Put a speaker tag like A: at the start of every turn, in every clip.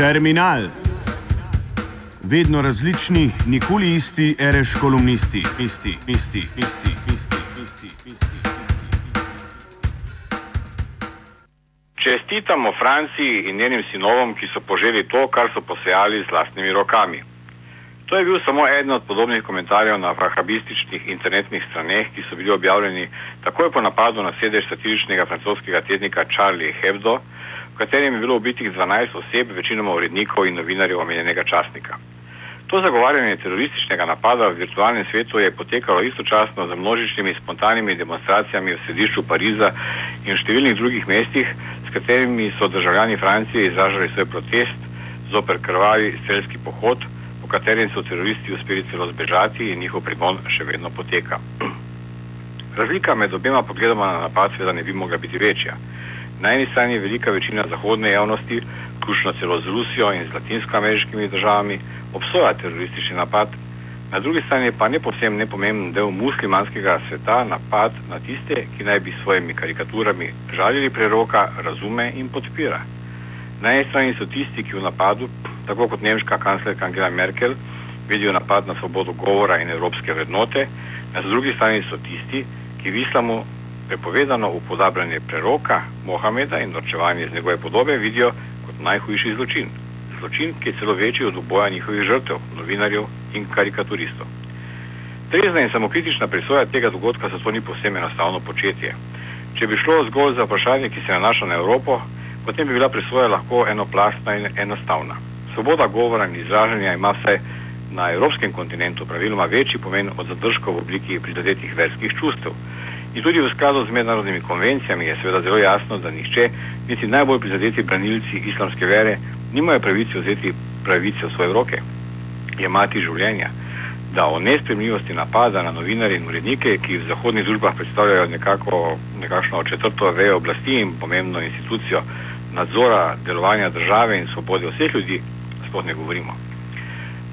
A: Terminal. Vedno različni, nikoli isti, reš kolumnisti, isti, isti, isti, isti, isti, isti.
B: Čestitamo Franciji in njenim sinovom, ki so poželi to, kar so posejali z vlastnimi rokami. To je bil samo eden od podobnih komentarjev na frahabističnih internetnih straneh, ki so bili objavljeni takoj po napadu na sedež satiričnega francoskega tednika Charlie Hebdo, katerem je bilo ubitih 12 oseb, večinoma urednikov in novinarjev omenjenega časnika. To zagovarjanje terorističnega napada v virtualnem svetu je potekalo istočasno z množičnimi spontanimi demonstracijami v središču Pariza in v številnih drugih mestih, s katerimi so državljani Francije izražali svoj protest zoper krvavi strelski pohod katerim so teroristi uspeli celo zbežati in njihov pregon še vedno poteka. Razlika med obema pogledoma na napad seveda ne bi mogla biti večja. Na eni strani je velika večina zahodne javnosti, vključno celo z Rusijo in z latinskoameriškimi državami, obsoja teroristični napad, na drugi strani pa ne posebno nepomemben del muslimanskega sveta napad na tiste, ki naj bi s svojimi karikaturami žalili preroka, razume in podpira. Na eni strani so tisti, ki v napadu tako kot nemška kanclerka Angela Merkel, vidijo napad na svobodo govora in evropske vrednote, na drugi strani so tisti, ki v islamu prepovedano upodabljanje preroka Mohameda in norčevanje iz njegove podobe vidijo kot najhujši zločin. Zločin, ki je celo večji od oboja njihovih žrtev, novinarjev in karikaturistov. Trezna in samokritična presoja tega dogodka zato ni posebno enostavno početje. Če bi šlo zgolj za vprašanje, ki se nanaša na Evropo, potem bi bila presoja lahko enoplastna in enostavna. Svoboda govora in izražanja ima vsaj na evropskem kontinentu praviloma večji pomen od zadržkov v obliki prizadetih verskih čustev. In tudi v skladu z mednarodnimi konvencijami je seveda zelo jasno, da nihče, niti najbolj prizadeti branilci islamske vere, nimajo pravice vzeti pravice v svoje roke, jemati življenja, da o nespremljivosti napada na novinarje in urednike, ki v zahodnih družbah predstavljajo nekako, nekakšno četrto vejo oblasti in pomembno institucijo nadzora delovanja države in svobode vseh ljudi, sploh ne govorimo.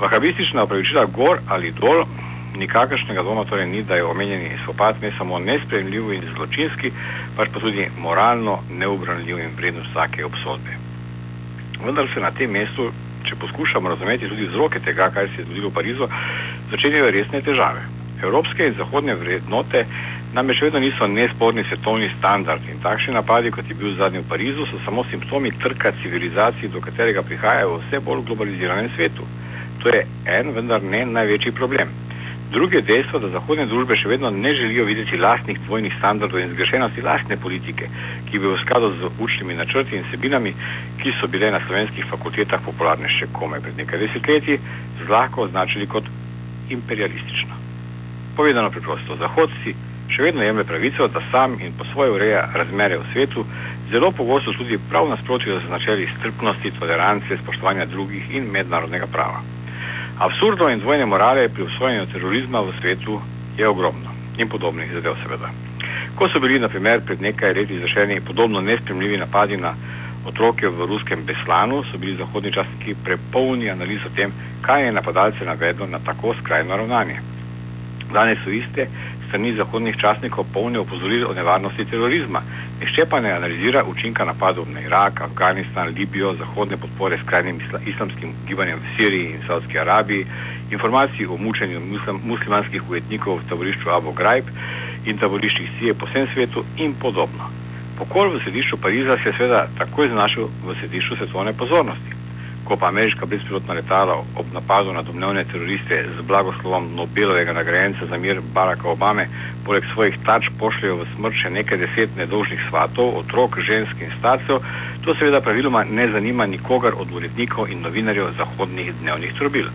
B: Vahabistična opravičila gor ali dol, nikakršnega dvoma torej ni, da je omenjeni spopad ne samo nespremljiv in zločinski, pač pa tudi moralno neobranljiv in vreden vsake obsodbe. Vendar se na tem mestu, če poskušamo razumeti tudi vzroke tega, kar se je zgodilo v Parizu, začenjajo resne težave. Evropske in zahodne vrednote namreč vedno niso nesporni svetovni standard in takšni napadi, kot je bil zadnji v Parizu, so samo simptomi trka civilizacij, do katerega prihajajo v vse bolj globaliziranem svetu. To je en, vendar ne največji problem. Drugi je dejstvo, da zahodne družbe še vedno ne želijo videti lastnih dvojnih standardov in zgrešenosti lastne politike, ki bi v skladu z učnimi načrti in sebinami, ki so bile na slovenskih fakultetah popularne še komaj pred nekaj desetletji, zlahko označili kot imperialistično. Povedano preprosto, Zahod si še vedno jemlje pravico, da sam in po svoje ureja razmere v svetu, zelo pogosto tudi prav nasprotju z načeli strpnosti, tolerance, spoštovanja drugih in mednarodnega prava. Absurdo in dvojne morale pri usvojenju terorizma v svetu je ogromno in podobnih zadev seveda. Ko so bili, na primer, pred nekaj leti izvršeni podobno nespremljivi napadi na otroke v ruskem Beslanu, so bili zahodni časniki prepolni analiz o tem, kaj je napadalce navedlo na tako skrajno ravnanje. Danes so iste strani zahodnih časnikov polne opozoril o nevarnosti terorizma. Nihče pa ne analizira učinka napadov na Irak, Afganistan, Libijo, zahodne podpore skrajnim islamskim gibanjem v Siriji in Saudski Arabiji, informacij o mučenju muslim, muslimanskih ujetnikov v taborišču Abu Ghraib in taboriščih Sije po vsem svetu in podobno. Pokor v središču Pariza se je seveda takoj znašel v središču svetovne pozornosti ko pa ameriška brezpilotna letala ob napadu na domnevne teroriste z blagoslovom Nobelovega nagrajenca za mir Baracka Obame poleg svojih tač pošljajo v smrt še nekaj deset nedolžnih svatov, otrok, žensk in starcev, to seveda praviloma ne zanima nikogar od urednikov in novinarjev zahodnih dnevnih trobil.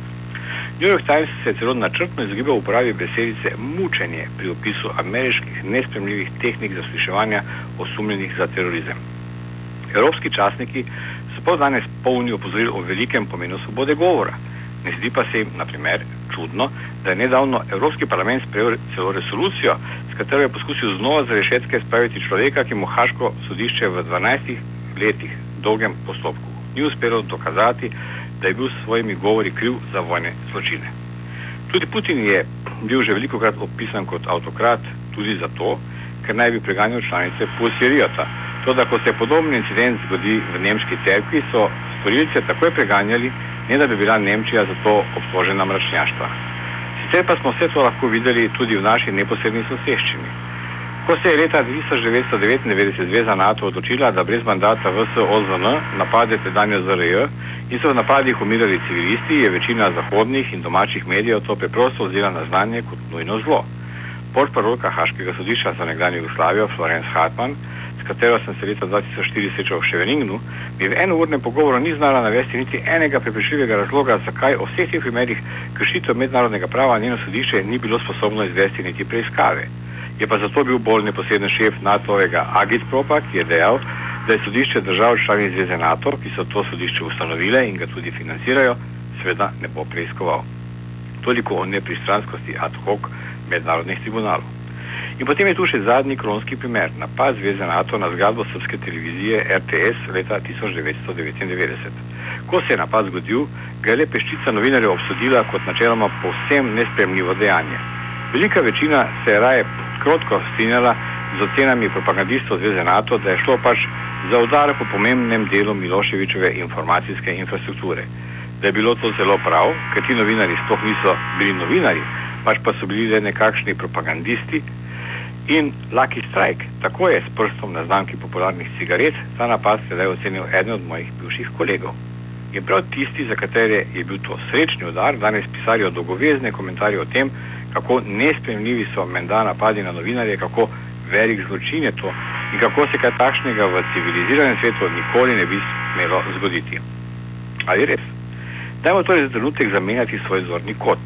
B: New York Times se je celo načrtno izogibal uporabi besedice mučenje pri opisu ameriških nespremljivih tehnik zasliševanja osumljenih za terorizem. Evropski časniki so danes polni opozoril o velikem pomenu svobode govora. Ne zdi pa se jim, na primer, čudno, da je nedavno Evropski parlament sprejel celo resolucijo, s katero je poskusil znova za rešetke spraviti človeka, ki mu Haško sodišče v 12 letih dolgem postopku ni uspelo dokazati, da je bil s svojimi govori kriv za vojne zločine. Tudi Putin je bil že veliko krat opisan kot avtokrat, tudi zato, ker naj bi preganjal članice Pusirijata. To, da ko se podobni incident zgodi v nemški cerkvi, so storilce takoj preganjali, ne da bi bila Nemčija za to obtožena mračnjaštva. Sicer pa smo vse to lahko videli tudi v naši neposredni soseščini. Ko se je leta 1999 zveza NATO odločila, da brez mandata VSOZN napade tedanjo ZRJ in so v napadih umirali civilisti, je večina zahodnih in domačih medijev to preprosto vzela na znanje kot nujno zlo. Portparolka Haškega sodišča za nekdanjo Jugoslavijo Florence Hartmann s katero sem se leta 2004 srečal v Ševeningnu, mi v enournem pogovoru ni znala navesti niti enega prepričljivega razloga, zakaj o vseh teh primerih kršitev mednarodnega prava njeno sodišče ni bilo sposobno izvesti niti preiskave. Je pa zato bil bolj neposreden šef NATO-vega Agitpropa, ki je dejal, da je sodišče držav članic Zveze NATO, ki so to sodišče ustanovile in ga tudi financirajo, seveda ne bo preiskoval. Toliko o nepristranskosti ad hoc mednarodnih tribunalov. In potem je tu še zadnji kronski primer, napad Zveze NATO na zgradbo srpske televizije RTS leta 1999. Ko se je napad zgodil, ga je le peščica novinarjev obsodila kot načeloma povsem nespremljivo dejanje. Velika večina se je raje krotko strinjala z ocenami propagandistov Zveze NATO, da je šlo pač za udar po pomembnem delu Miloševičeve informacijske infrastrukture. Da je bilo to zelo prav, ker ti novinari sploh niso bili novinari, pač pa so bili le nekakšni propagandisti, In Lucky Strike, tako je s prstom na znamki popularnih cigaret, ta napad sedaj ocenil eden od mojih bivših kolegov. In prav tisti, za katere je bil to srečni udar, danes pisali dolgovezne komentarje o tem, kako nespremljivi so menda napadi na novinarje, kako velik zločin je to in kako se kaj takšnega v civiliziranem svetu nikoli ne bi smelo zgoditi. Ali res? Dajmo torej za trenutek zamenjati svoj zorni kot.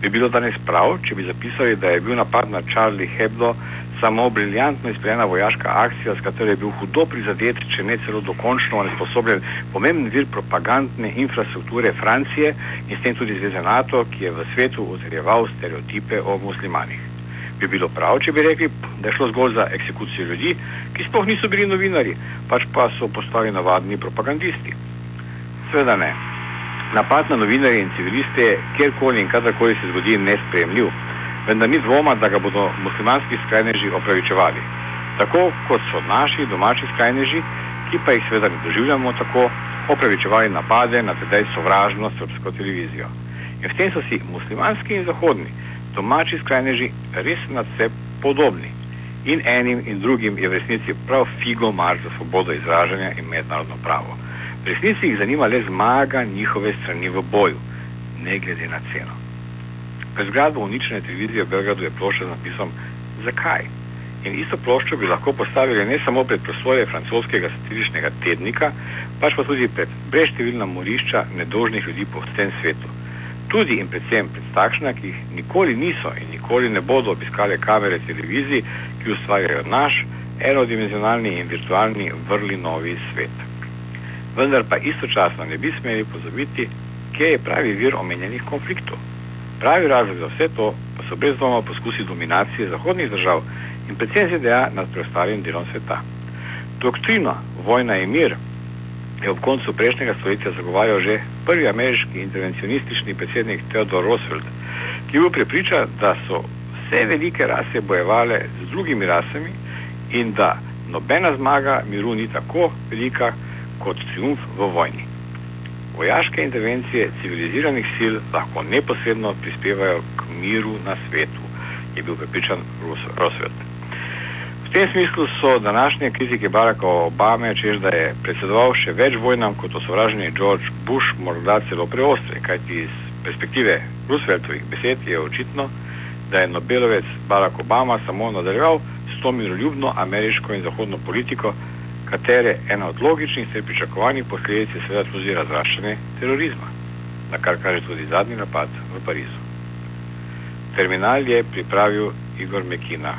B: Bi bilo danes prav, če bi zapisali, da je bil napad na Charlie Hebdo samo briljantno izpeljana vojaška akcija, s katero je bil hudo prizadet, če ne celo dokončno nesposobljen, pomemben vir propagandne infrastrukture Francije in s tem tudi Zveze NATO, ki je v svetu ozirjeval stereotipe o muslimanih. Bi bilo prav, če bi rekli, da je šlo zgolj za eksekucijo ljudi, ki sploh niso bili novinari, pač pa so postali navadni propagandisti. Sveda ne. Napad na novinarje in civiliste, kjerkoli in kadarkoli se zgodi, je nespremljiv vendar ni dvoma, da ga bodo muslimanski skrajneži opravičevali. Tako kot so naši domači skrajneži, ki pa jih seveda ne doživljamo tako, opravičevali napade na tedaj sovražno srpsko televizijo. In v tem so si muslimanski in zahodni domači skrajneži res nad vse podobni. In enim in drugim je v resnici prav figo mar za svobodo izražanja in mednarodno pravo. V resnici jih zanima le zmaga njihove strani v boju, ne glede na ceno. Pred zgradbo uničene televizije v Belgradu je plošča z napisom Zakaj? In isto ploščo bi lahko postavili ne samo pred prosloje francoskega satiričnega tednika, pač pa tudi pred breštevilna morišča nedožnih ljudi po vsem svetu. Tudi in predvsem pred takšna, ki jih nikoli niso in nikoli ne bodo obiskale kamere televizij, ki ustvarjajo naš enodimenzionalni in virtualni vrli novi svet. Vendar pa istočasno ne bi smeli pozabiti, kje je pravi vir omenjenih konfliktov. Pravi razlog za vse to pa so brez dvoma poskusi dominacije zahodnih držav in predvsem ZDA nad preostalim delom sveta. Doktrino vojna in mir je ob koncu prejšnjega stoletja zagovarjal že prvi ameriški intervencionistični predsednik Theodore Roosevelt, ki je bil prepričan, da so vse velike rase bojevale z drugimi rasami in da nobena zmaga miru ni tako velika kot triumf v vojni. Vojaške intervencije civiliziranih sil lahko neposredno prispevajo k miru na svetu, je bil prepričan Roosevelt. V tem smislu so današnje kritike Baracka Obame, čež da je predsedoval še več vojnam kot osovraženi George Bush, morda celo preostre, kajti iz perspektive Rooseveltovih besed je očitno, da je Nobelovec Barack Obama samo nadaljeval s to miroljubno ameriško in zahodno politiko, katere ena od logičnih ter pričakovanih posledic je seveda tudi razraščanje terorizma, na kar kaže tudi zadnji napad v Parizu. Terminal je pripravil Igor Mekina.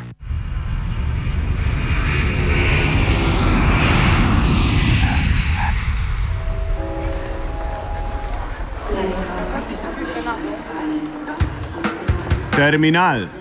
A: Terminal